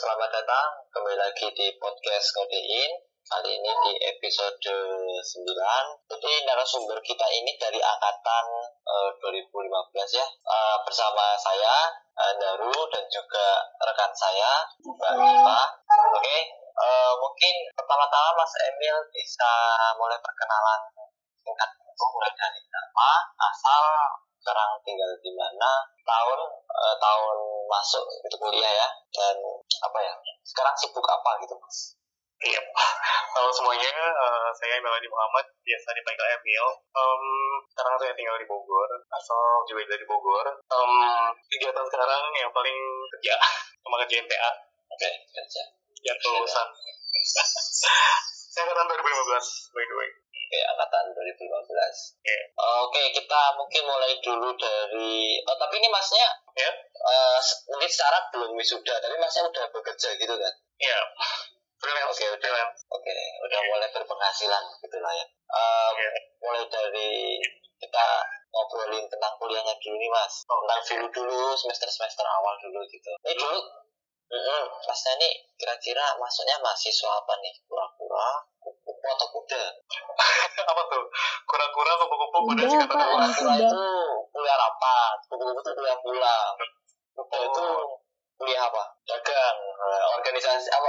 selamat datang kembali lagi di podcast Kodein. Kali ini di episode 9. Jadi narasumber kita ini dari angkatan uh, 2015 ya. Uh, bersama saya, Daru, dan juga rekan saya, Mbak Iva. Oke, okay. uh, mungkin pertama-tama Mas Emil bisa mulai perkenalan singkat mulai dari nama, asal, sekarang tinggal di mana, tahun uh, tahun masuk itu kuliah ya, dan apa ya, sekarang sibuk apa gitu mas? Iya, halo semuanya, uh, saya Melody Muhammad, biasa dipanggil Emil. Um, sekarang saya tinggal di Bogor, asal juga dari Bogor. Um, kegiatan sekarang yang paling kerja, sama kerja MTA. Oke, okay, kerja. Ya, lulusan. saya angkatan 2015, by the way. Oke, angkatan 2015. Yeah. Oke, kita mungkin mulai dulu dari. Oh, tapi ini masnya Ya, uh, mungkin secara belum wisuda, tapi masnya udah bekerja gitu kan? iya. Freelance, Oke, udah. freelance. Oke, udah mulai berpenghasilan gitu lah ya. Um, Iya. Mulai dari kita ngobrolin tentang kuliahnya dulu nih mas. Tentang dulu dulu semester semester awal dulu gitu. Ini dulu, mm masnya nih kira-kira masuknya mahasiswa apa nih? Kura-kura, kupu-kupu atau kuda? apa tuh? Kura-kura, kupu-kupu, kuda sih kata. Kura-kura kuda. itu kuliah rapat, kupu-kupu itu kuliah pulang. Kuda Oh. itu kuliah apa? Dagang, organisasi apa?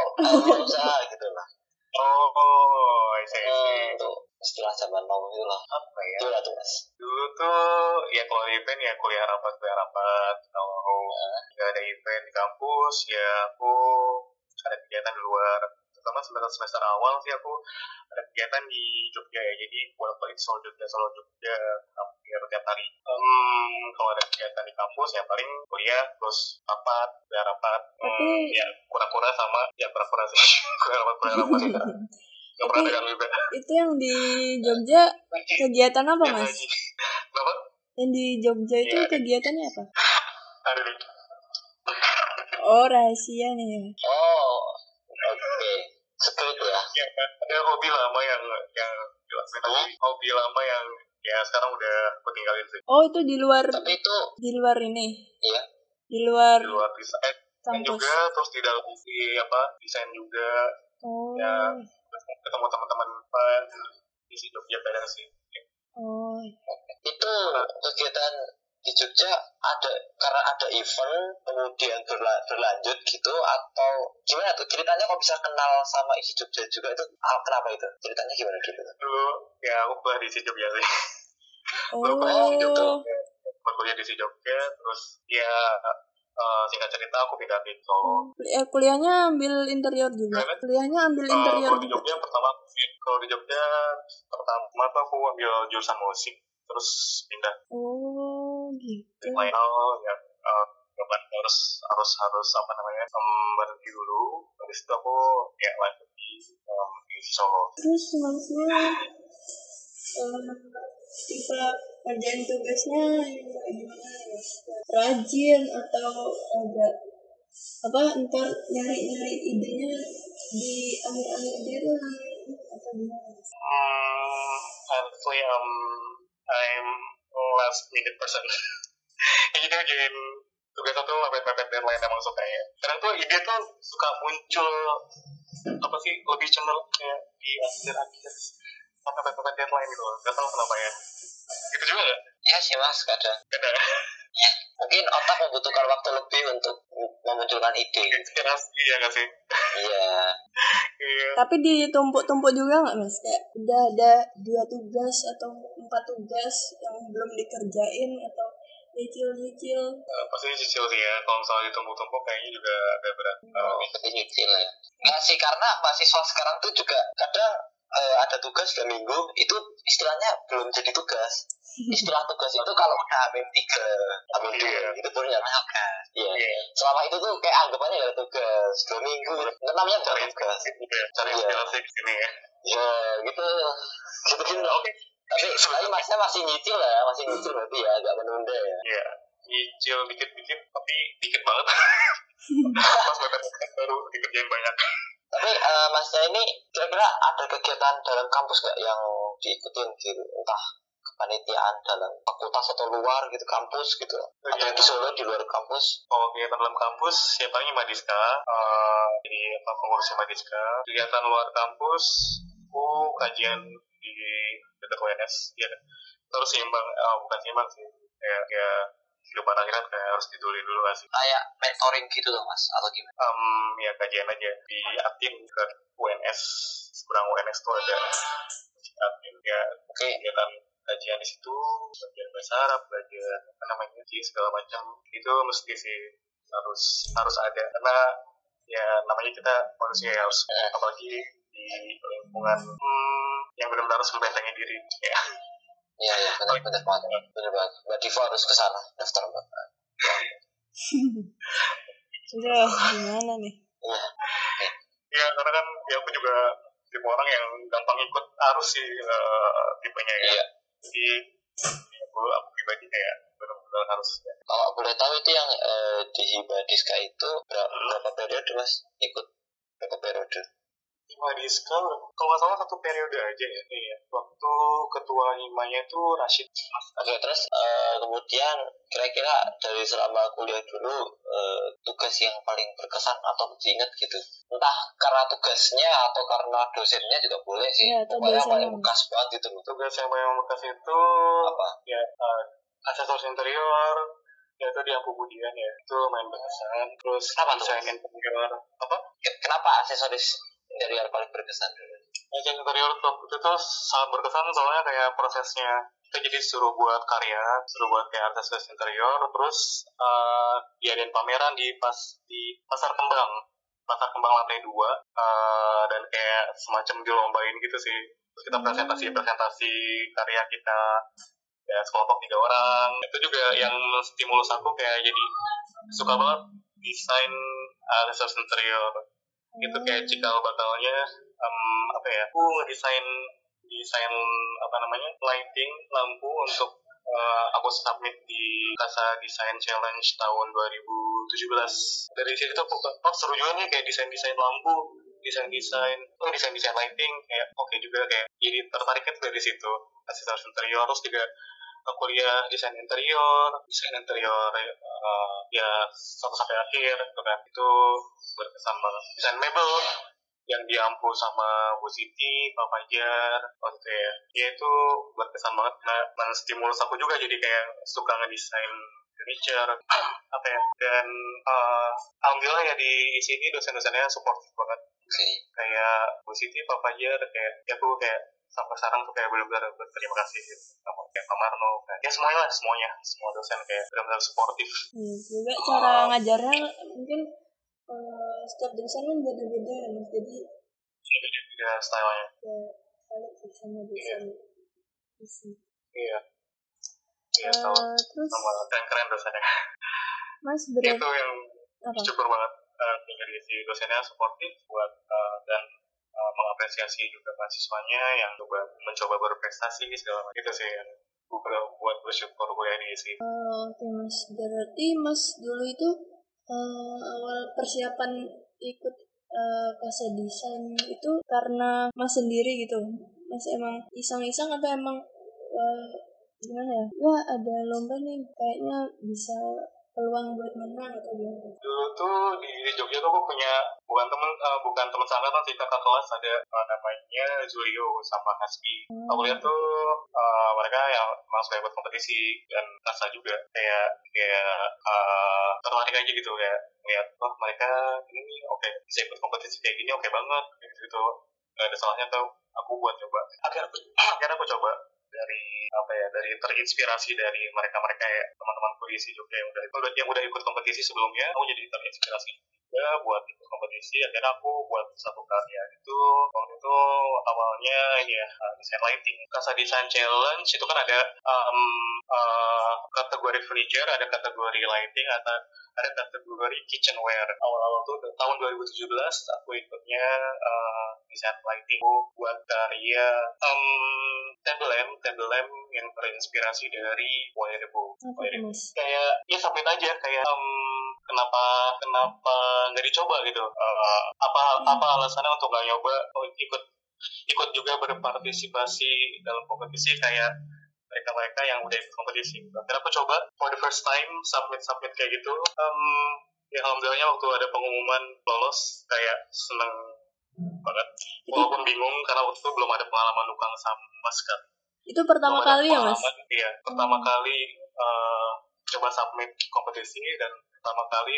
usaha gitu lah. Oh, I see, I see. Hmm, itu istilah zaman now itu lah. Apa ya? Itu tuh mas. Dulu tuh, ya kalau event ya kuliah rapat, kuliah rapat. Kalau nggak ada event di kampus, ya aku ada kegiatan di luar. Terutama semester semester awal sih aku ada kegiatan di Jogja ya. Jadi bolak-balik Solo Jogja, Solo Jogja hampir tiap hari. Em, kalau ada kegiatan di kampus ya paling kuliah terus rapat, kuliah rapat. Hmm, ya kura-kura sama ya kura-kura sih. Tapi- dagang juga. Itu yang di Jogja kegiatan apa Ya, mas? Yang di Jogja itu Iya. kegiatannya apa? Ada Oh rahasia nih ya. Oh, Secret ya. ya, ada hobi lama yang yang dilakuin tadi hobi lama yang ya sekarang udah aku tinggalin sih Oh itu di luar Tapi itu, di luar ini. Iya. Di luar di luar desain kampus. juga terus di dalam di apa desain juga Oh. Ya. ketemu teman-teman di Jogja bareng sih Oh. itu kegiatan di Jogja ada karena ada event kemudian berla- berlanjut gitu atau gimana tuh ceritanya kok bisa kenal sama isi Jogja juga itu ah, kenapa itu ceritanya gimana gitu dulu ya aku kuliah di si Jogja sih Oh. kuliah di Jogja Aku kuliah di si Jogja terus ya eh, singkat cerita aku pindah di Solo Kuliah- kuliahnya ambil interior juga. Kenapa? Kuliahnya ambil Eh, interior kalau di juga. Jogja pertama kalau di Jogja pertama tuh aku ambil jurusan musik terus pindah Oh gitu. ke lain hal ya eh, beban harus harus harus apa namanya um, berhenti dulu habis itu aku ya lanjut di em, di Solo Terus maksudnya eh, tipe kerjaan tugasnya yang gimana ya? Rajin atau agak apa ntar nyari nyari idenya di akhir akhir dia tuh atau gimana? Hmm, honestly um I'm last minute person. Jadi dia ngerjain tugas satu mepet-mepet deadline emang suka ya. Kadang tuh ide tuh suka muncul apa sih lebih cenderung kayak di akhir-akhir sampai mepet-mepet deadline gitu. Loh gak tau kenapa ya. Gitu juga gak? ya sih mas kadang. Kadang mungkin otak membutuhkan waktu lebih untuk memunculkan ide. Gitu. inspirasi ya gak sih? iya Iya. Tapi ditumpuk-tumpuk juga nggak mas? Kayak udah ada dua tugas atau empat tugas yang belum dikerjain atau nyicil-nyicil. Eh, pasti cicil sih ya kalau misalnya ditumpuk-tumpuk kayaknya juga agak berat oh, seperti nyicil ya nggak sih karena mahasiswa sekarang tuh juga kadang eh, ada tugas dua minggu itu istilahnya belum jadi tugas. Istilah tugas itu kalau udah amin tiga amin dua Iya. itu baru nyampe tugas. Iya. Iya. selama itu tuh kayak anggapannya ya tugas dua minggu. Itu namanya cari tugas. Ya cari Iya. inspirasi ke sini ya. Ya gitu. Gitu gitu oke. Tapi sebenarnya masnya masih nyicil ya masih nyicil berarti ya agak menunda ya. Iya. Nyicil dikit-dikit tapi dikit banget. Pas baru dikerjain banyak tapi eh, masnya ini kira-kira ada kegiatan dalam kampus nggak yang diikutin gitu entah kepanitiaan dalam fakultas atau luar gitu kampus gitu. Atau di Solo di luar kampus. Oh kegiatan dalam kampus ya paling Madiska uh, di apa pengurus Madiska kegiatan luar kampus aku kajian di dekat UNS ya terus seimbang uh, bukan seimbang sih. Kayak ya kehidupan akhirat kayak harus ditulis dulu gak sih? Kayak mentoring gitu loh mas atau gimana? Um, ya kajian aja. Di Atin ke UNS seberang UNS tuh ada. Atin ya oke. okay. kegiatan kajian di situ belajar bahasa Arab belajar apa namanya sih segala macam. Itu mesti sih harus harus ada. Karena ya namanya kita manusia ya harus Eh. apalagi di lingkungan hmm, yang benar-benar harus membentengi diri. Ya iya iya benar benar banget. Benar banget. Mbak Diva harus ke sana daftar mbak. Udah, gimana nih? iya. Ya karena kan ya aku juga tipe orang yang gampang ikut arus sih eh, tipenya ya. Iya. Jadi aku aku pribadi kayak benar-benar harus ya. kalau boleh tahu itu yang eh, di Hibadiska itu berapa, berapa periode mas ikut berapa periode Hima Diska, kalau nggak salah satu periode aja ya. Iya. Waktu ketua himanya itu Rashid Mas. Oke, terus eh, kemudian kira-kira dari selama kuliah dulu eh, tugas yang paling berkesan atau diingat gitu. Entah karena tugasnya atau karena dosennya juga boleh sih. Iya, atau Pokoknya paling bekas banget gitu. Tugas yang paling bekas itu Apa? ya uh, aksesoris interior yaitu di Ampu Budian ya itu main berkesan terus Apa tuh? desain interior apa Ke- Kenapa aksesoris interior paling berkesan dulu? desain interior itu tuh sangat berkesan soalnya kayak prosesnya. Kita jadi suruh buat karya suruh buat kayak aksesoris interior terus uh, diadain pameran di pas di pasar kembang. Pasar kembang lantai dua uh, dan kayak semacam dilombain gitu sih. Terus kita presentasi presentasi karya kita ya sekelompok tiga orang. Itu juga yang stimulus aku kayak jadi suka banget desain aksesoris interior itu kayak cikal bakalnya em, apa ya aku ngedesain desain apa namanya lighting lampu untuk eh, aku submit di Kasa Design Challenge tahun 2017 dari situ aku oh seru juga nih kayak desain desain lampu desain desain oh desain desain lighting kayak oke juga kayak jadi tertariknya tuh dari situ. Aksesoris interior terus juga kuliah desain interior desain interior eh, ya sampai sampai akhir gitu kan. Itu berkesan banget. Desain mebel yang diampu sama Bu Siti, Pak Fajar, waktu itu ya. Ya itu berkesan banget. Nah, menstimulus aku juga jadi kayak suka ngedesain furniture apa ya. Dan eh, alhamdulillah ya di sini dosen-dosennya supportive banget. Oke. kayak Bu Siti, Pak Fajar kayak ya aku kayak sampai sekarang tuh kayak benar-benar berterima kasih gitu. Sama kayak Pak Marno kayak, ya semuanya lah semuanya. Semua dosen kayak benar-benar supportif Iya, juga cara ngajarnya mungkin eh, setiap dosen kan beda-beda ya mas. Jadi ya stylenya. ya salut sama dosen. Isi. iya. Iya Eh, tahu. terus? Sama keren-keren dosennya. Mas itu berarti yang apa? syukur banget uh, dari si dosennya suportif buat uh, dan uh, mengapresiasi juga mahasiswanya yang coba mencoba berprestasi segala macam itu sih yang gue buat bersyukur kuliah di sini Oh, Oke mas, berarti mas dulu itu eh, awal persiapan ikut eh, kasa desain itu karena mas sendiri gitu. Mas emang iseng-iseng atau emang eh, gimana ya? Wah ada lomba nih, kayaknya bisa peluang buat menang atau gimana? dulu tuh di, di Jogja tuh gue punya bukan temen uh, bukan teman seangkatan sih kakak kelas. Ada uh, namanya Zulio sama Hasbi. Hmm. aku lihat tuh uh, mereka yang memang suka ikut kompetisi dan rasa juga. Kayak kayak uh, tertarik aja gitu. Kayak lihat wah mereka ini oke bisa ikut kompetisi kayak gini oke banget. Gitu gitu gak ada salahnya tuh aku buat coba. Akhirnya aku akhirnya aku coba dari apa ya dari terinspirasi dari mereka-mereka ya teman-temanku di Jogja yang udah udah- yang udah ikut kompetisi sebelumnya aku jadi terinspirasi juga buat ikut kompetisi akhirnya aku buat satu karya itu waktu itu awalnya ini ya uh, desain lighting. Kasa desain challenge itu kan ada um, uh, kategori furniture ada kategori lighting atau ada kategori kitchenware. Awal-awal tuh tahun 2017 aku ikutnya uh, desain lighting. Aku buat karya um, table lamp yang terinspirasi dari tuh mas? kayak ya submit aja kayak em, kenapa kenapa nggak dicoba gitu Eh, apa apa alasannya untuk nggak nyoba oh, ikut ikut juga berpartisipasi dalam kompetisi kayak mereka-mereka yang udah ikut kompetisi. Aku coba for the first time submit-submit kayak gitu. Um, ya alhamdulillahnya waktu ada pengumuman lolos kayak seneng banget. Walaupun bingung karena waktu itu belum ada pengalaman nukang sama sekali. Itu pertama Belum kali ya mas? Iya, pertama kali uh, coba submit kompetisi dan pertama kali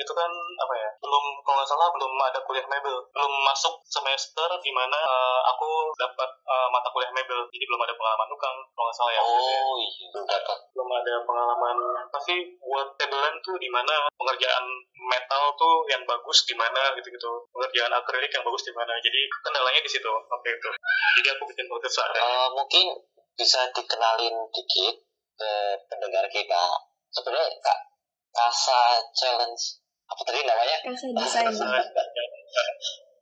itu kan apa ya belum kalau nggak salah belum ada kuliah mebel belum masuk semester di mana uh, aku dapat uh, mata kuliah mebel jadi belum ada pengalaman nukang kalau nggak salah ya. Oh iya, dapat. belum ada pengalaman. Pasti buat tabelan tuh di mana pengerjaan metal tuh yang bagus di mana gitu gitu pengerjaan akrilik yang bagus di mana. Jadi kendalanya di situ waktu itu. Jadi aku bikin podcast ada Eh, mungkin bisa dikenalin dikit ke pendengar kita. Sebenarnya kak Kasa Challenge apa tadi namanya? Kasa desain.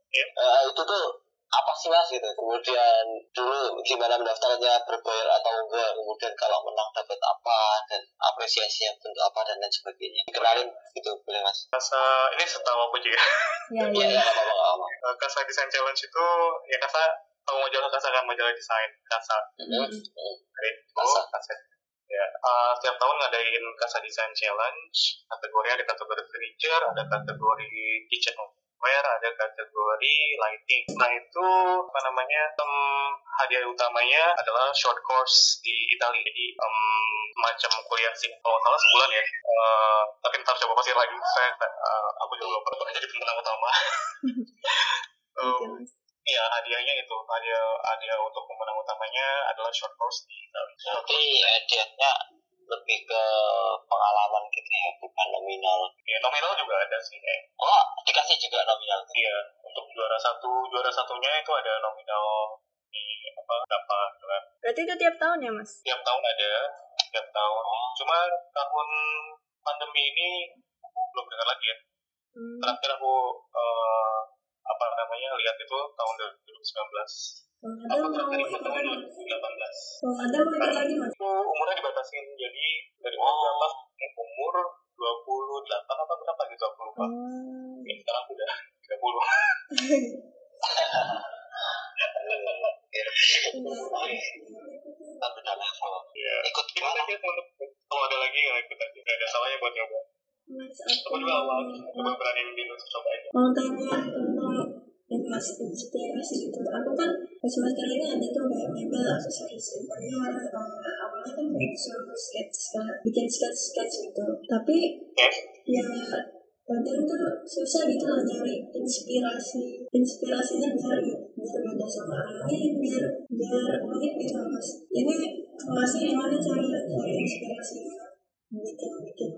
Eh, itu tuh apa sih mas gitu kemudian dulu gimana mendaftarnya berbayar atau enggak kemudian kalau menang dapat apa dan apresiasinya bentuk apa dan lain sebagainya dikenalin gitu boleh mas Kasa ini setahu aku juga Ya ya ya. ya Kasa Design Challenge itu ya Kasa tahu majalah Kasa kan majalah desain Kasa Mm. hmm. Kasa. Kasa ya eh, setiap tahun ngadain Kasa Design Challenge. Kategori ada kategori furniture ada kategori kitchenware ada kategori lighting. Nah itu apa namanya em, hadiah utamanya adalah short course di Italia. Jadi em, macam kuliah sih kalau nggak salah sebulan ya Eh, tapi ntar coba pasir lagi. Saya eh, aku juga belum pernah jadi pemenang utama. Mas. Iya, hadiahnya itu. Hadiah hadiah untuk pemenang utamanya adalah short course di Italia. berarti hadiahnya lebih ke pengalaman gitu ya bukan nominal Ya, nominal juga ada sih. Eh. oh dikasih juga nominal Iya, untuk juara satu, juara satunya itu ada nominal di apa berapa kan. Berarti itu tiap tahun ya mas? Tiap tahun ada, tiap tahun. Cuma tahun pandemi ini aku belum dengar lagi ya. Hmm. Terakhir aku eh, apa namanya lihat itu tahun 2019. Kalau ada mau terakhir ikut ikut tahun lagi. 2018. Kalau ada mau ikut lagi mas? itu umurnya dibatasin jadi dari umur Oh. berapa umur 28 apa berapa gitu aku lupa Oh. ini sekarang udah 30 tapi udah level ya ikut gimana kalau ada lagi yang ikut aja gak ada salahnya buat nyoba Mas aku juga awal coba berani dulu coba aja mau tanya tentang yang mas inspirasi gitu. Aku kan pas semester ini ada tuh kayak mebel aksesoris interior. Awalnya kan kayak disuruh sketch bikin sketch sketch gitu. Tapi ya kadang tuh susah gitu loh nyari inspirasi inspirasinya biar biar beda sama orang lain biar biar unik gitu mas ini masnya gimana cara cari inspirasi bikin bikin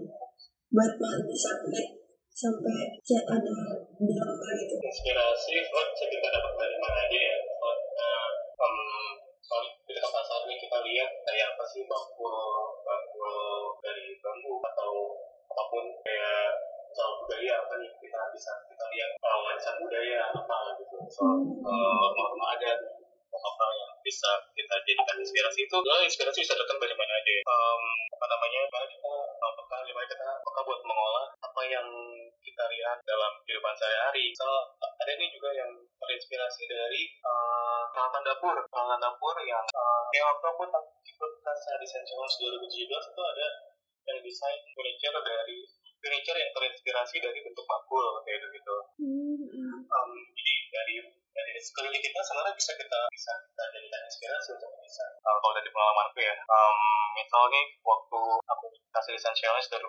buat bisa klik sampai chat ada di lomba gitu. Inspirasi bisa kita dapat dari mana aja ya? Soalnya um, soalnya di dekat pasar nih kita lihat kayak apa sih bakul bakul dari bambu atau apa pun kayak soal budaya apa nih kita bisa kita lihat uh, warisan budaya apa gitu soal uh, norma adat apa yang bisa kita jadikan inspirasi itu. Ya inspirasi bisa datang dari mana aja um, apa namanya? Gimana kita apakah gimana kita apakah buat mengolah apa yang kita lihat dalam kehidupan sehari-hari. So, ada nih juga yang terinspirasi dari uh, dapur. Peralatan dapur yang uh, yang waktu aku tak- ikut Design Challenge 2017 itu ada yang desain furniture dari furniture yang terinspirasi dari bentuk bakul kayak gitu um, jadi dari dari sekeliling kita sebenarnya bisa kita bisa kita jadikan inspirasi untuk bisa. Uh, kalau dari pengalamanku ya um, misal nih waktu aku kasih desain challenge 2018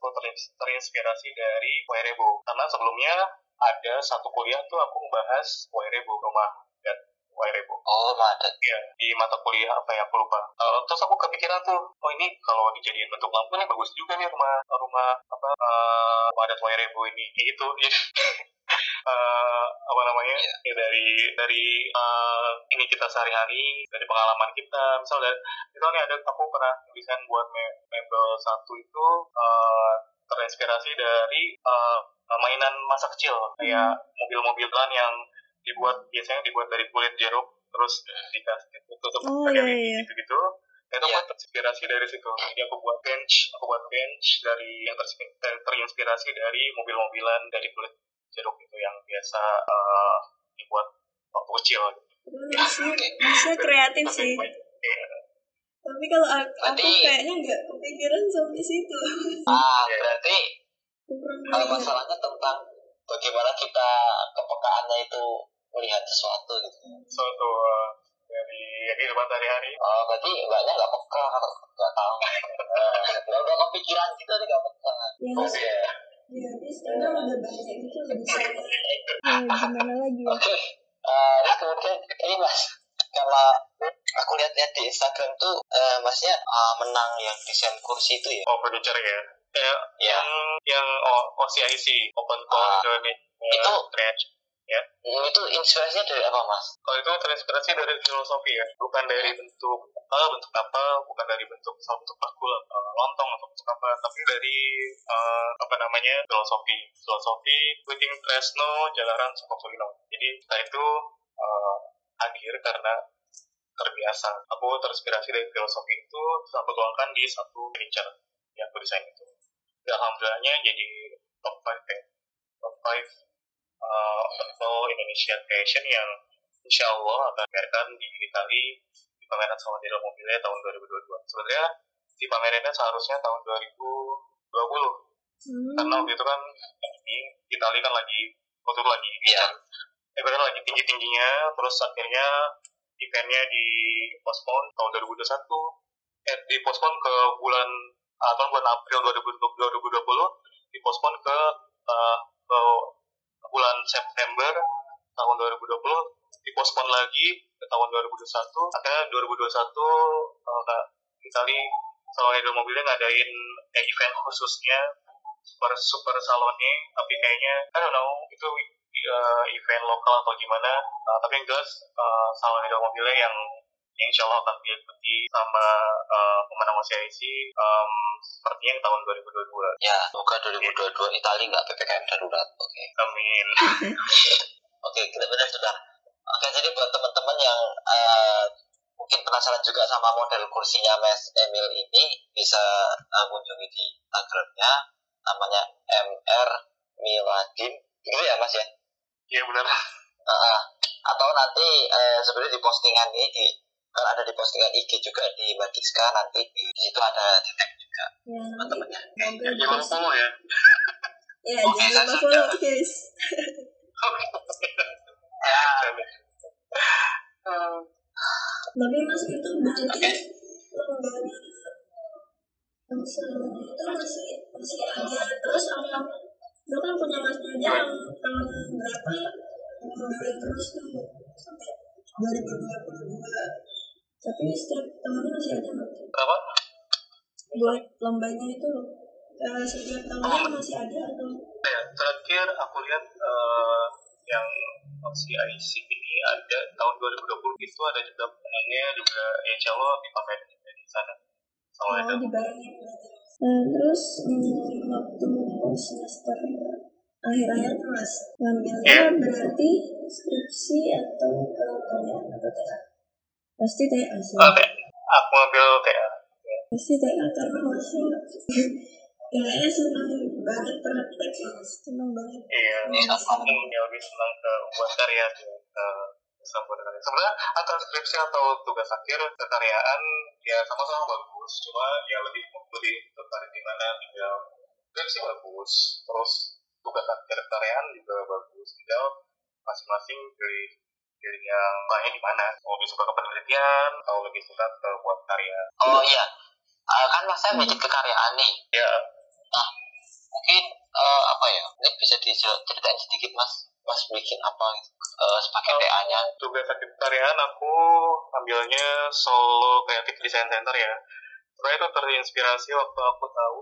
aku terin- terinspirasi dari Wairebo karena sebelumnya ada satu kuliah tuh aku membahas Wairebo rumah dan Wairebo oh madet ya di mata kuliah apa ya aku lupa. Uh, terus aku kepikiran tuh oh ini kalau dijadiin bentuk lampu nih bagus juga nih rumah rumah apa uh, rumah adat Wairebo ini. Gitu. Jadi eh, apa namanya? Iya. ya dari dari eh, ini kita sehari-hari dari pengalaman kita. Misal dari misalnya ada aku pernah desain buat me- mebel satu itu eh, terinspirasi dari eh, mainan masa kecil. Kayak mobil-mobilan yang dibuat biasanya dibuat dari kulit jeruk terus dikasih tutup Oh, pakai iya, lidi iya. gitu-gitu itu Iya. aku terinspirasi dari situ jadi aku buat bench aku buat bench dari yang terinspirasi, dari mobil-mobilan dari kulit jeruk itu yang biasa eh, dibuat waktu kecil gitu. masnya kreatif sih Iya. tapi kalau aku, aku Berarti- kayaknya nggak kepikiran sampai situ ah berarti kalau masalahnya tentang bagaimana kita kepekaannya itu melihat sesuatu gitu. Suatu uh, dari kehidupan sehari-hari? Oh berarti mbaknya nggak peka nggak tahu nggak nggak kepikiran gitu nih nggak peka. Ya oke. ya tapi sekarang udah banyak gitu lebih ya gimana lagi? Ya Oke, eh, terus kemudian ini mas, kalau aku lihat-lihat di Instagram tuh, eh, masnya eh, menang yang desain kursi itu ya? oh furniture ya? Ya Ya. yang yang oh, OCIC Open Ah. Call Indonesia Itu- Trade Hmm, itu inspirasinya dari apa mas? kalau itu terinspirasi dari filosofi ya. Bukan dari bentuk apa bentuk apa bukan dari bentuk misal bentuk bakul eh, lontong atau bentuk apa tapi dari eh, apa namanya filosofi. Filosofi Witing Tresno Jalaran Sukosulino jadi setelah itu eh, akhir karena terbiasa. Aku terinspirasi dari filosofi itu aku tuangkan di satu furniture yang aku desain itu. Dan alhamdulillahnya jadi top 5 ya. Top 5 uh, Apple Indonesia Fashion yang insya Allah akan diadakan di Itali di pameran sama di mobilnya tahun 2022. Sebenarnya di pamerannya seharusnya tahun 2020 Hmm. karena waktu itu kan ini Itali kan lagi waktu itu lagi Iya. ya kan lagi tinggi tingginya terus akhirnya eventnya di postpone tahun 2021 eh di postpone ke bulan atau bulan April 2020 2020 di postpone ke eh, ke bulan September tahun 2020 di postpone lagi ke tahun 2021 akhirnya 2021 eh, Kak Itali Salon Idol Mobilnya ngadain eh, event khususnya super super salonnya. Tapi kayaknya I don't know itu uh, event lokal atau gimana. Uh, tapi yang jelas uh, salon idol mobilnya yang yang insya Allah akan diikuti sama uh, pemenang OCIC um, sepertinya tahun 2022 Ya, semoga 2022 Itali nggak PPKM darurat. Oke, amin oke kita benar sudah. Oke, jadi buat teman-teman yang eh, mungkin penasaran juga sama model kursinya Mas Emil ini, bisa eh, kunjungi di Instagramnya, namanya MR Miladin. Gitu ya Mas ya? iya benar Ah, atau nanti eh, sebenarnya di postingan ini di kan ada di postingan IG juga di Magiska nanti di, situ ada tag juga ya teman-temannya. ya jangan bisa follow ya? Ya Oke, jangan saya lupa sudah. follow guys. Ya, tapi mas itu berarti lombanya Amsel itu masih masih ada. Terus apa? Itu kan punya mas aja yang tahun berapa? Terus tuh sampai 2022 tapi setiap tahunnya masih ada nggak? apa? Buat lombanya itu eh, setiap tahunnya masih ada atau? Ya terakhir aku lihat uh, yang OCIC ini ada tahun 2020 itu ada juga pemenangnya juga ya, insya Allah dipamerin di sana. Sama mau itu dibarengin berarti. Nah, terus hmm, waktu semester akhir-akhir tuh mas ngambilnya berarti skripsi atau ke TA atau TA pasti TA sih oke aku ambil TA pasti TA karena masih kayaknya senang banget praktek senang banget. Iya aku ya lebih senang ke buat karya ke sebenarnya antara skripsi atau tugas akhir kekaryaan ya sama-sama bagus. Cuma ya lebih lebih tertarik di mana tinggal skripsi bagus terus tugas akhir kekaryaan juga bagus. Tinggal masing-masing pilih pilih yang lainnya di mana? Mau lebih suka ke penelitian atau lebih suka ke buat karya? Oh iya. Ah, kan mas saya bikin kekaryaan nih. Ya mungkin eh, apa ya? Ini bisa diceritain sedikit mas. Mas bikin apa gitu? Eh, sebagai TA nya tugas akhir kekaryaan aku ambilnya solo creative design center ya. Sebenarnya itu terinspirasi waktu aku tahu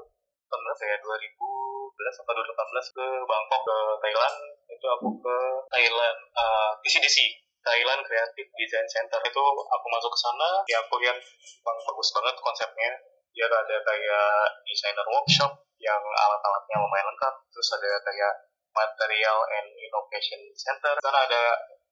pernah saya 2011 atau 2018 ke Bangkok ke Thailand. Itu aku ke Thailand uh, TCDC Thailand Creative Design Center. Itu aku masuk ke sana ya aku lihat bang bagus banget konsepnya. Dia ada kayak designer workshop yang alat-alatnya lumayan lengkap terus ada kayak material and innovation center. Sana ada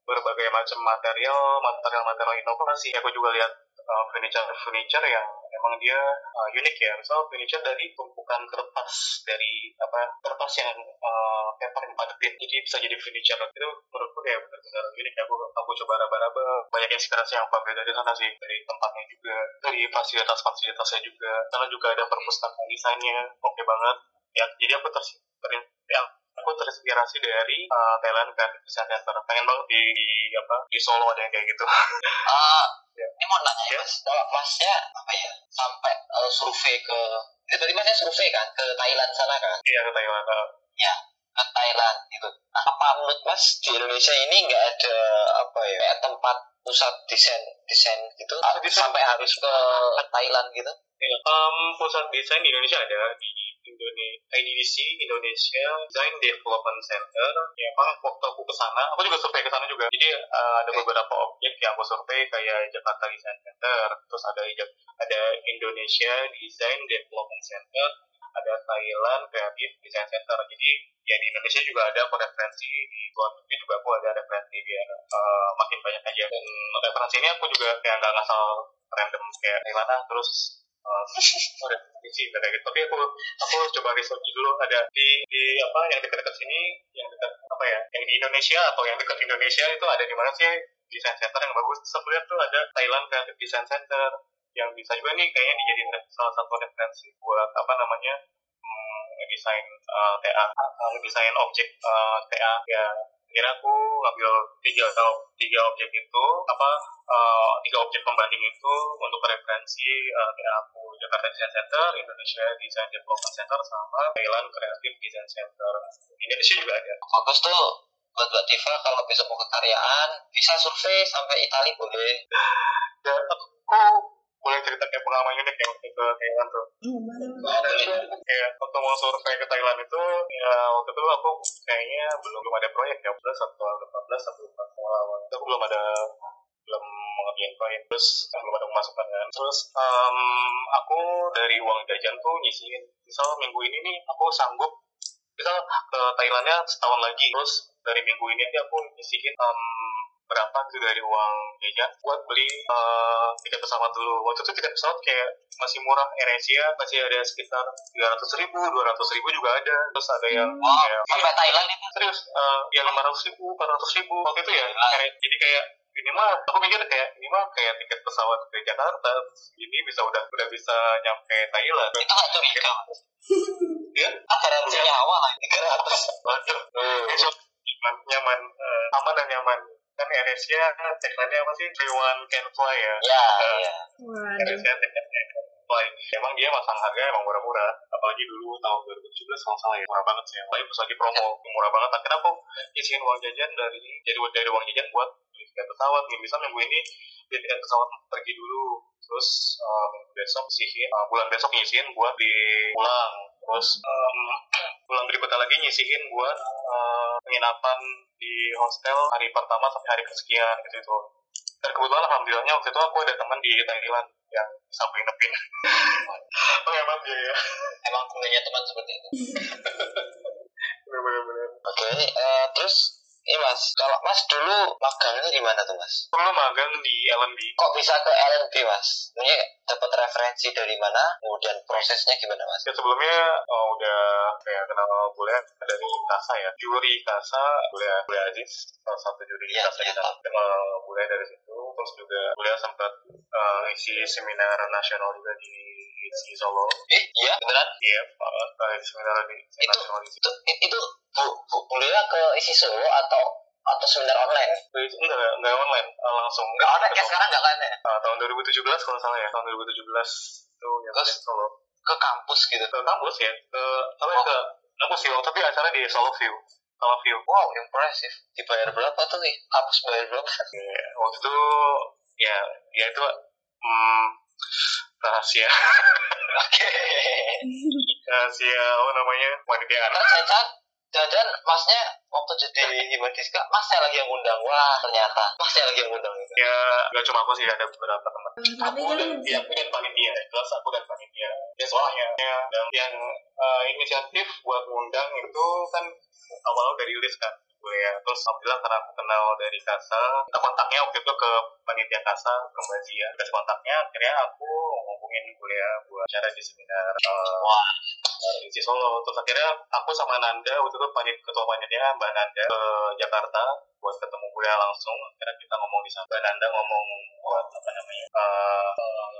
berbagai macam material material-material inovasi. Aku juga lihat uh, furniture furniture yang emang dia uh, unik ya. Misal furniture dari tumpukan kertas dari apa kertas yang uh, paper yang padetin jadi bisa jadi furniture. Itu menurutku kayak benar-benar unik. Aku aku coba raba-raba banyak inspirasi yang aku dari sana sih. Dari tempatnya juga. Dari fasilitas-fasilitasnya juga. Karena juga ada perpustakaan desainnya. Oke okay banget. Ya jadi aku ter, ter ya, aku terinspirasi dari uh, Thailand Creative Design Center pengen banget di, di apa di Solo ada yang kayak gitu. Uh, ya. ini mau nanya ya mas. Kalau masnya apa ya sampai uh, survei ke itu berarti masnya survei kan ke Thailand sana kan? Iya ke Thailand uh. ya ke Thailand gitu. Nah, apa menurut mas di Indonesia ini nggak ada ya tempat pusat desain desain gitu. Desain. sampai harus ke Thailand gitu. Ya, um, pusat desain di Indonesia ada di Indonesia IDDC Indonesia Design Development Center. Ya emang waktu aku ke sana aku juga survei ke sana juga. Jadi uh, ada beberapa objek yang aku survei kayak Jakarta Design Center terus ada ada Indonesia Design Development Center ada Thailand Creative Design Center. Jadi ya di Indonesia juga ada aku referensi di luar negeri juga aku ada referensi biar uh, makin banyak aja. Dan referensi ini aku juga kayak nggak ngasal random kayak gimana terus uh, udah isi kayak gitu. Tapi aku aku coba research dulu ada di di apa yang dekat-dekat sini yang dekat apa ya yang di Indonesia atau yang dekat Indonesia itu ada di mana sih desain center yang bagus? Sebelumnya tuh ada Thailand Creative Design Center yang bisa juga nih kayaknya dijadiin salah satu referensi buat apa namanya hmm, desain uh, TA uh, desain objek uh, TA ya kira aku ngambil tiga tiga objek itu apa uh, tiga objek pembanding itu untuk referensi uh, kayak aku Jakarta Design Center, Indonesia Design Development Center, sama Thailand Creative Design Center. Indonesia juga ada. Bagus tuh buat Mbak Diva kalau besok mau kekaryaan bisa survei sampai Italia boleh. Ya, aku boleh cerita kayak pengalaman unik ya waktu ke Thailand tuh. Kayak waktu mau survei ke Thailand itu, ya waktu itu aku kayaknya belum belum ada proyek ya, belas atau belas atau awal itu aku belum ada belum mengerjain proyek. Terus kan belum ada pemasukan kan. Terus um, aku dari uang jajan tuh nyisihin. Misal minggu ini nih aku sanggup misal ke Thailandnya setahun lagi. Terus dari minggu ini aja aku nyisihin um, berapa tuh dari uang jajan buat beli uh, tiket pesawat dulu. Waktu itu tiket pesawat kayak masih murah AirAsia masih ada sekitar tiga ratus ribu dua ratus ribu juga ada. Terus ada yang wow, kayak, sampai Thailand itu? Serius uh, yang lima ratus ribu empat ratus ribu. Waktu itu ya jadi kayak ini mah aku mikir kayak ini mah kayak tiket pesawat ke Jakarta ini bisa udah udah bisa nyampe Thailand. Itu nggak curiga? Ya garansi nyawa lah. Tiga ratus. Waduh. Nyaman nyaman uh, aman dan nyaman kan AirAsia tagline apa sih? Everyone can fly ya ya uh, ya AirAsia tagline fly emang dia masang harga emang murah-murah apalagi dulu tahun 2017 kalau salah ya. Murah banget sih apalagi pas lagi promo murah banget. Akhirnya aku isiin uang jajan dari jadi dari uang jajan buat tiket pesawat. Nih misal minggu ini dia tiket pesawat pergi dulu. Terus uh, minggu besok nyisihin uh, bulan besok nyisihin buat di pulang terus um, bulan berikutnya lagi nyisihin buat uh, penginapan di hostel hari pertama sampai hari kesekian gitu itu dan kebetulan alhamdulillahnya waktu itu aku ada teman di Thailand yang bisa nginepin emang dia ya. Emang punya teman seperti itu. Bener-bener. Oke okay, uh, terus Iya mas, kalau mas dulu magangnya di mana tuh mas? Dulu magang di LNB. Kok bisa ke LNB mas? Ini dapat referensi dari mana? Kemudian prosesnya gimana mas? Ya sebelumnya oh, udah kayak kenal boleh dari Kasa ya, juri Kasa, boleh boleh Aziz, salah satu juri ya, Kasa kita kenal boleh dari situ. Terus juga boleh sempat uh, isi seminar nasional juga di di Solo. Eh, iya beneran? Iya, uh, seminar di itu, nasional di Itu, itu bu, bu, kuliah ke isi Solo atau atau seminar online? Enggak, enggak online, uh, langsung. Enggak online, kayak sekarang enggak kan ya? Uh, tahun 2017 kalau salah ya, tahun 2017 itu ya Terus, Solo. Ke kampus gitu? Ke kampus ya, ke, apa oh. ke kampus sih, tapi acara di Solo View. Solo View. Wow, impresif. Dibayar berapa tuh nih? Kampus bayar berapa? Ya, waktu itu, ya, ya itu, hmm, rahasia. Oke. rahasia apa namanya wanita anak. Jangan masnya waktu jadi Himandiska masnya lagi yang undang wah ternyata. Masnya lagi yang undang gitu. ya gak cuma aku sih ada beberapa teman. Hmm, tapi aku dan ya, aku dan panitia. Kelas aku dan panitia. Ya soalnya ya, dan yang uh, inisiatif buat ngundang itu kan awal dari list kan kuliah terus alhamdulillah karena aku kenal dari kasa kita kontaknya waktu itu ke panitia kasa ke Mbak Zia. Kasih kontaknya akhirnya aku ngomongin kuliah buat cara di seminar uh, di Solo. Terus akhirnya aku sama Nanda waktu itu panit ketua panitia Mbak Nanda ke Jakarta buat ketemu kuliah langsung akhirnya kita ngomong di sana. Nanda ngomong buat apa namanya uh,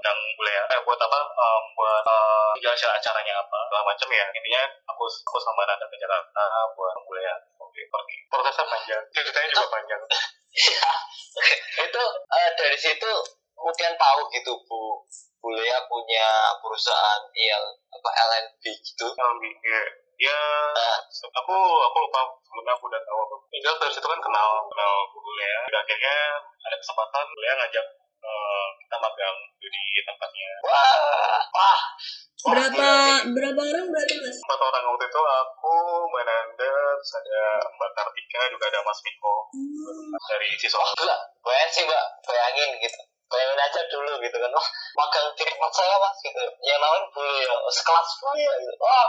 yang kuliah. Eh buat apa? Um, buat uh, jelasin acaranya apa segala macam ya. Intinya aku aku sama Nanda ke Jakarta buat kuliah. Oke pergi. Prosesnya panjang. Ceritanya juga panjang. Ya itu uh, dari situ kemudian tahu gitu bu. Bulia punya perusahaan IL apa LNB gitu. LNB ya ya uh, aku aku lupa sebelumnya aku udah tahu aku tinggal dari situ kan kenal kenal Bu Bulia dan akhirnya ada kesempatan Bulia ngajak uh, kita magang di tempatnya. Wah wah. Berapa berapa orang berarti mas? Empat orang waktu itu aku Mbak Nanda terus ada Mbak Kartika juga ada Mas Miko. Hmm. dari Siswa. Enggak bayangin sih mbak. Bayangin gitu. Bayangin aja dulu gitu kan. Wah magang di tempat saya mas gitu. Yang namanya ya sekelas ya gitu. Wah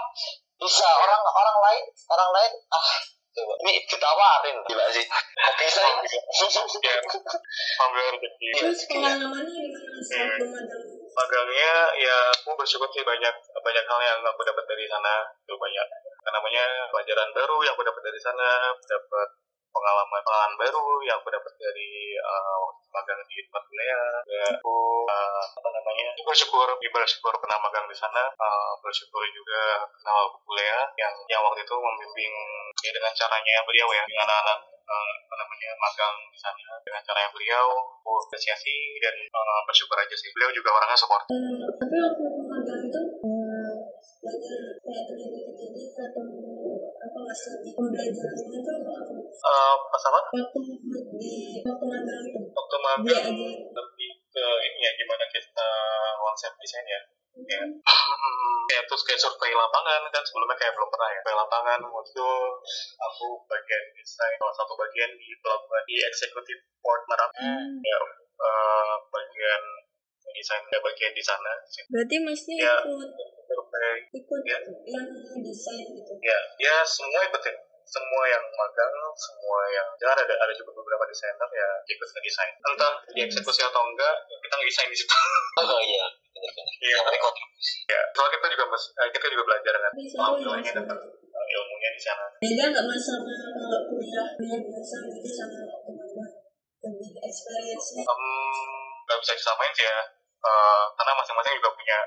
bisa orang orang lain orang lain ah coba. Ini ditawarin. Gila sih. Kok bisa. Ya ambil rezeki terus pengalamannya gimana waktu magang magangnya ya aku bersyukur sih banyak banyak hal yang aku dapat dari sana. Itu banyak. Namanya pelajaran baru yang aku dapat dari sana dapat pengalaman pengalaman baru yang aku dapat dari uh, magang di tempat kuliah. Ya aku uh, apa namanya bersyukur bersyukur pernah magang di sana. Uh, bersyukur juga kenal kuliah yang yang waktu itu membimbing ya dengan caranya beliau ya dengan anak-anak apa namanya magang di sana. Dengan caranya beliau aku apresiasi dan uh, bersyukur aja sih. Beliau juga orangnya support tapi waktu magang itu belajar kayak atau apa masih di pembelajaran itu apa uh, pas apa? Waktu di waktu magang itu. Waktu magang. lebih ke ini ya gimana kita konsep desain ya. Ya kayak terus kayak survei lapangan kan sebelumnya kayak belum pernah ya. Survei lapangan waktu itu aku bagian desain salah satu bagian di pelabuhan di executive port Merak hmm. ya uh, bagian desain ya bagian di sana berarti masih ya, ikut ikut ya. yang desain gitu ya ya semua ikut ya semua yang magang, semua yang ya ada ada juga beberapa desainer ya ikut ngedesain. Entah dieksekusi atau enggak, ya kita ngedesain di situ. Oh iya, Iya, kontribusi. Ya, soalnya kita juga mas, eh, kita juga belajar kan. Alhamdulillahnya dapat eh, ilmunya di sana. Beda nggak mas sama kalau kuliah biasa gitu sama gimana lebih experience-nya? Um, nggak bisa disamain sih ya, uh, karena masing-masing juga punya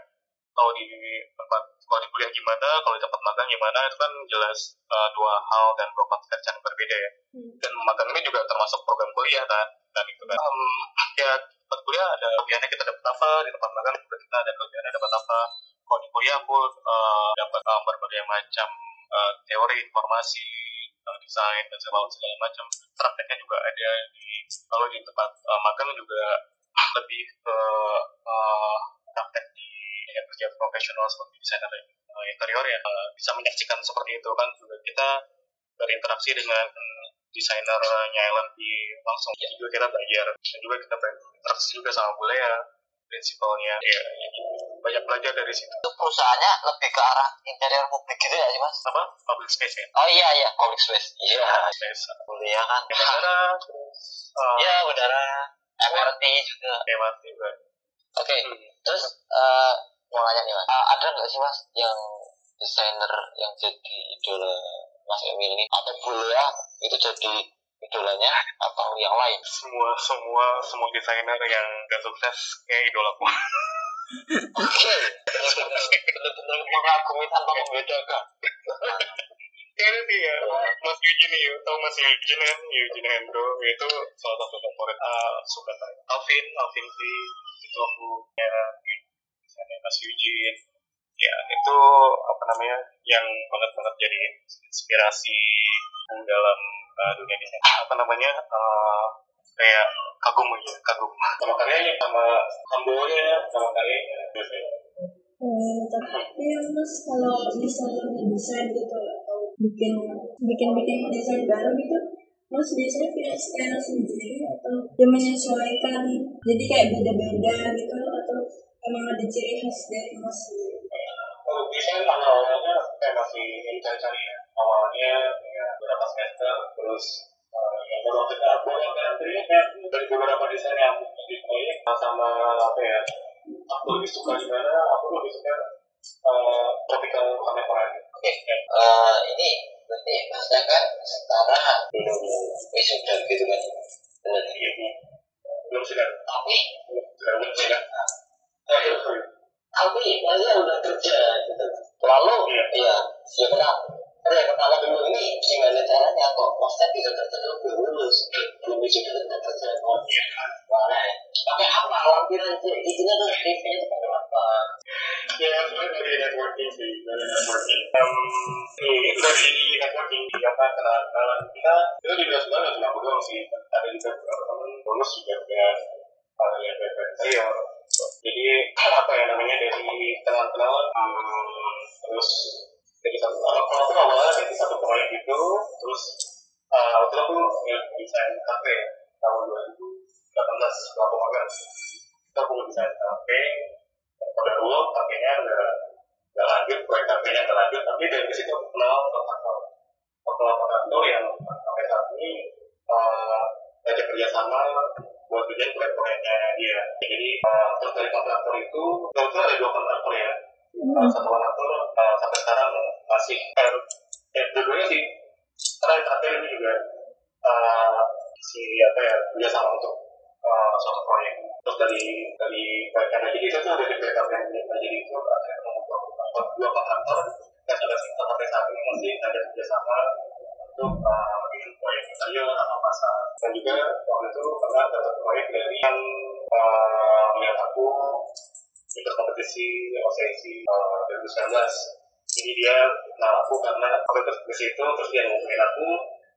kalau di tempat kalau di kuliah gimana, kalau di tempat magang gimana, itu kan jelas uh, dua hal dan dua konteks yang berbeda ya. Hmm. Dan magang ini juga termasuk program kuliah kan, dan itu kan um, ya tempat kuliah ada kelebihannya kita dapat apa, di tempat magang juga kita ada kelebihannya dapat apa. Kalau di kuliah aku uh, dapat um, berbagai macam uh, teori, informasi, uh, desain dan segala segala macam. Prakteknya juga ada di kalau di tempat uh, magang juga lebih ke uh, praktek di ya, kerja profesional seperti desainer uh, interior ya. Uh, bisa menyaksikan seperti itu kan juga kita berinteraksi dengan desainernya Ellen di langsung. Ya. juga kita belajar. Dan juga kita berinteraksi juga sama bule ya prinsipalnya. Ya, ya banyak belajar dari situ. Itu perusahaannya lebih ke arah interior publik gitu ya mas? Apa? Public space ya? Oh iya iya. Public space. Iya space. Kuliah kan. Udara uh, ya udara MRT juga MRT juga oke okay. hmm. terus uh, mau nanya nih mas uh, ada nggak sih mas yang desainer yang jadi idola mas Emil ini atau ya itu jadi idolanya atau yang lain semua semua semua desainer yang gak sukses kayak idolaku oke benar-benar mengagumi tanpa membedakan ini sih ya Mas Eugene ya. Tau Mas Eugene kan? Eugene Hendro. Itu salah satu favorit uh, suka Alvin Alvin V itu aku ya misalnya Mas Eugene. Ya itu apa namanya yang banget banget jadi inspirasi dalam uh, dunia desain apa namanya uh, kayak kagum aja kagum. Sama karyanya sama kambonya sama karyanya Hmm, tapi mas kalau misalnya desain gitu bikin bikin bikin desain baru gitu. Mas biasanya punya style sendiri atau dia menyesuaikan jadi kayak beda-beda gitu atau emang ada ciri khas dari mas kalau desain awalnya kayak masih cari-cari ya. Awalnya ya beberapa semester terus uh, ya beberapa aku akhirnya kayak dari beberapa desain yang aku di proyek sama apa ya aku lebih suka di mana aku lebih suka uh, tropical contemporary Oke, eh, ini berarti masnya kan setara belum wisuda gitu kan? Benar. iya belum sudah Tapi, belum sudah tapi masnya udah kerja gitu. Lalu, ya, ya kenapa? Ya pertama dulu ini gimana caranya? Kok tidak kerja dulu belum lulus, belum tidak kerja kok? Mana? Pakai apa? Lampiran sih, itunya tuh CV-nya tuh pakai apa? ya sebenarnya dari networking sih. Dari networking. Um, ini dari networking di apa kenalan kita itu juga sebenarnya cuma aku doang sih. Ada juga beberapa teman lulus juga udah ada yang saya jadi apa ya namanya dari kenalan-kenalan terus dari satu kalau aku awalnya dari satu proyek itu terus uh, waktu itu aku desain kafe tahun 2018 aku magang itu aku desain kafe pada dulu kafenya nggak nggak lanjut proyek kafenya nggak lanjut tapi dari situ aku kenal kontraktor kenal kontraktor yang sampai saat ini uh, ajak kerjasama buat kerjaan proyek-proyeknya dia. Jadi uh, terus dari kontraktor itu kebetulan ada dua kontraktor ya satu kontraktor uh, sampai sekarang masih eh, ya dua-duanya sih karena yang terakhir ini juga uh, si apa ya kerjasama untuk uh, suatu proyek. Terus dari dari yang jadi itu tuh dari backup yang jadi itu akhirnya membuat dua kontraktor. Dan sampai sampai saat ini masih ada kerjasama untuk uh, proyek interior atau pasar. Dan juga waktu itu pernah dapat proyek dari yang uh, melihat aku ikut kompetisi OCC uh, 2019 jadi dia kenal aku karena aku ikut ke situ terus dia ngomongin aku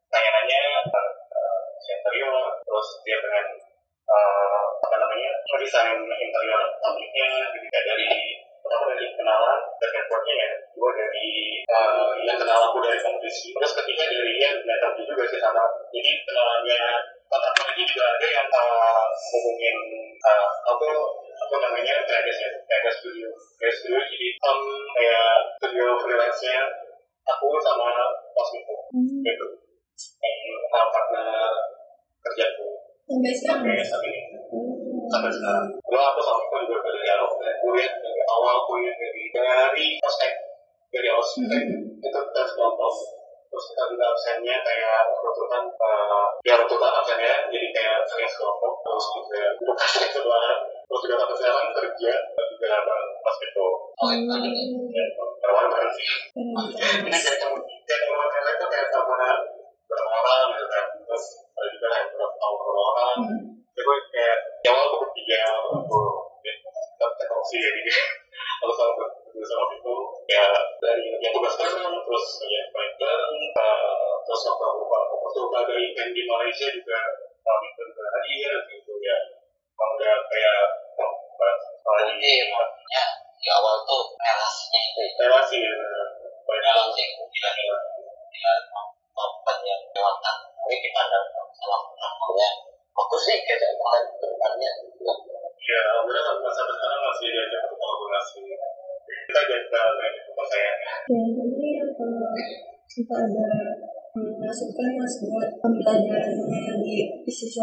tanya-nanya uh, uh, interior terus dia dengan uh, apa namanya desain interior pabriknya ketika dari pertama dari kenalan dan networknya ya gue dari uh, yang kenal aku dari kompetisi. Terus ketiga dari yang network juga sih sama jadi kenalannya kontraktor ini juga ada yang uh, ngomongin uh, aku apa namanya? Ya Tragas Studio Tragas Studio. Jadi um, kayak studio freelance-nya aku sama Mas Miko gitu. Yang partner kerjaku. Sampai sekarang. sampai saat ini. Sampai sekarang. Gua aku sama Miko juga udah dari awal. Kuliah dari awal kuliah dari dari ospek dari ospek itu tes kelompok terus kita juga absennya kayak runtutan uh, ya runtutan absennya jadi kayak sering kelompok terus juga sering sebelahan terus juga sampai sekarang kerja juga pas itu. Oh, itu ya bareng sih. Ini kayak temen kayak teman teman kayak sama berapa orang gitu kan. Terus ada juga yang berapa tahun berapa orang dari event di Malaysia juga isi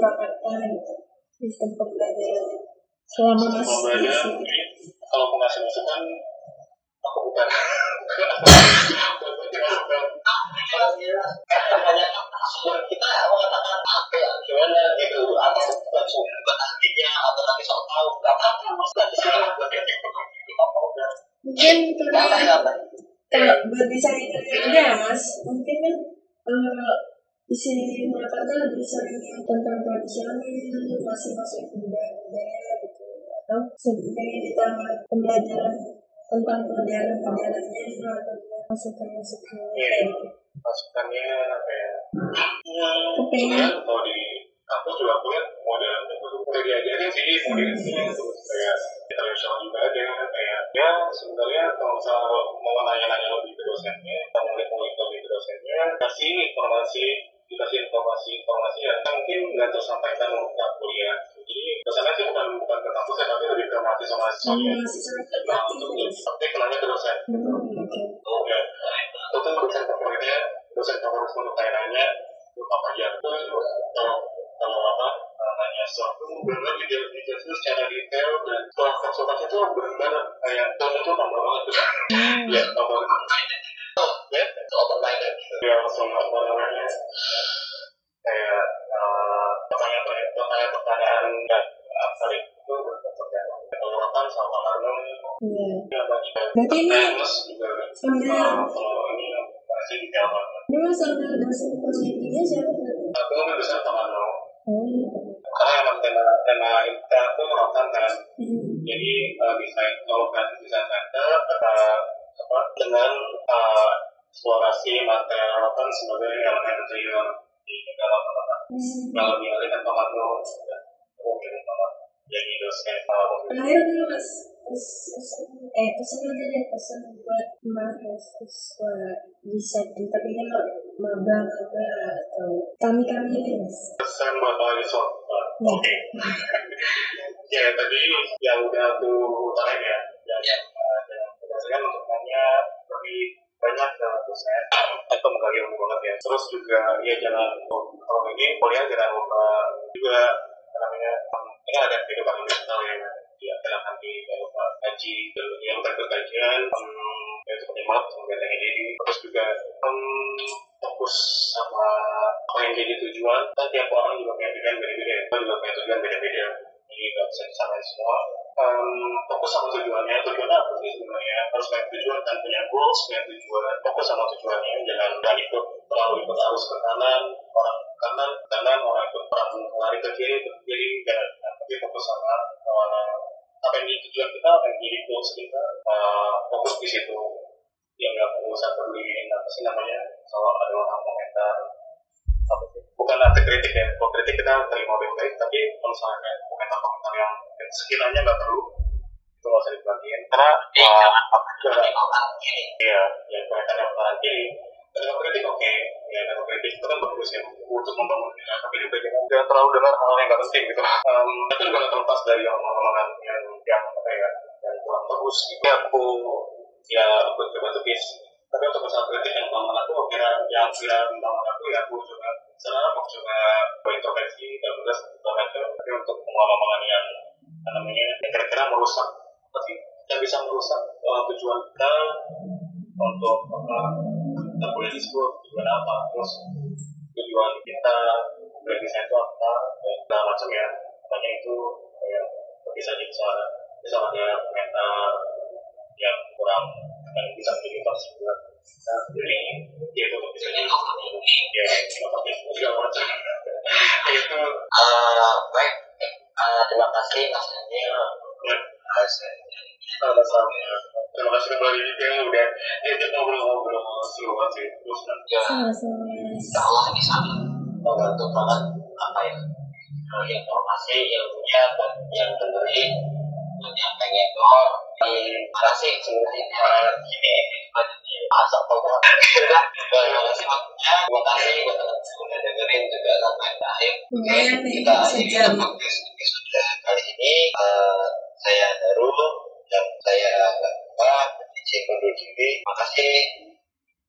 gitu sistem pembelajarannya selama mas kalau di belajar sini. kalau mau ngasih masukan aku bukan. Kita mengatakan apa ya gimana gitu atau langsung bukan ahlinya atau nanti soal tahu nggak apa-apa mas nanti silakan apa udah mungkin apa karena apa kalau buat bisa ya mas. Mungkin kan eh, isi Surakarta lebih sering yang tentang tradisional masih masuk budaya-budaya gitu atau sebenarnya ditambah pembelajaran tentang pelajaran-pelajarannya atau masukan-masukan kayak gitu. masukannya apa ya Kepengen. sebenarnya kalau di kampus juga aku lihat model itu udah diajarin sih modelnya terus kayak internasional juga ada kayak ya sebenarnya kalau misal mau nanya-nanya lebih ke dosennya atau ngulik-ngulik lebih ke dosennya kasih informasi dikasih informasi informasi yang mungkin nggak tersampaikan untuk kuliah. Jadi dosennya sih bukan bukan ke kampus ya tapi lebih ke mahasiswa Hmm, mahasiswa nah untuk tapi kenanya ke dosen. Hmm, oh ya. Itu dosen favoritnya untuk tanya apa aja kalau kalau apa? Nanya sesuatu benar dijawab dijawab secara detail dan setelah konsultasi itu benar-benar kayak tahun itu tambah banget. Tuh ya tambah ya ya langsung apa namanya. Kayak eh, pertanyaan pertanyaan pertanyaan ya sorry itu penguatan sama Arnold Iya. ya Berarti ini sambil eh, ini sambil dosen Terakhir dulu mas eh pesan buat mahasiswa desain tapi ini mau magang apa atau kami kami ini mas. pesan buat mahasiswa oke ya tadi yang udah aku utarain ya yang yang berdasarkan untuk nanya lebih banyak ke dosen atau menggali ilmu banget ya terus juga ya jangan kalau ini kuliah jangan lupa juga namanya. Ini ada kehidupan mental ya ya jangan nanti jangan lupa kaji yang kajian um, ya seperti maaf membatasi diri terus juga um, fokus sama apa yang jadi tujuan. Kan tiap orang juga punya tujuan beda-beda. Kita juga punya tujuan beda-beda. Jadi nggak bisa disamain semua um, fokus sama tujuannya. Tujuan apa sih sebenarnya? Harus punya tujuan dan punya goals punya tujuan. Fokus sama tujuannya jangan nggak ikut terlalu ikut arus ke kanan orang ke kanan kanan orang ikut orang lari ke kiri ke kiri jangan tapi fokus sama uh, apa yang tujuan kita apa yang jadi goals kita uh, fokus di situ. Yang nggak perlu usah peduliin apa sih namanya kalau ada orang komentar apa sih bukan arti kritik ya kalau kritik kita terima baik-baik tapi kalau misalnya kayak komentar-komentar yang sekiranya nggak perlu itu nggak usah diperhatiin karena Iya, uh, iya ya komentar yang perlahan kiri terima kritik oke ya terima kritik itu kan bagus ya untuk membangun ya, tapi juga jangan jangan terlalu dengar hal yang nggak penting gitu. Um, itu juga nggak terlepas dari omongan yang yang apa ya yang kurang bagus itu aku ya aku coba tepis tapi untuk masalah kritik yang bangun aku kira yang kira bangun aku ya aku coba sekarang aku coba berintrospeksi dan terus baca tapi untuk omongan yang namanya yang kira-kira merusak tapi yang bisa merusak uh, tujuan kita untuk apa kita boleh disebut tujuan apa terus tujuan kita berdesain itu apa dan macam ya. Makanya itu kayak bisa bisa bisa ada komentar yang kurang yang bisa menjadi faksi buat kita jadi ya itu bisa jadi ya seperti itu itu Eh, baik. Eh, terima kasih mas Daniel ya, atas sama-sama. Terima kasih kembali yang udah diajak ngobrol-ngobrol. Seru banget sih terus ya. Allah ini sangat membantu banget apa ya eh, informasi ilmunya buat yang dengerin yang pengen nol terima kasih. Sebenarnya ini pokok terima kasih waktunya terima kasih buat teman-teman udah dengerin juga sampai akhir. Lumayan nih, kita sejam. episode kali ini Eh, saya Daru dan saya Mbak Mbak izin undur diri. Terima kasih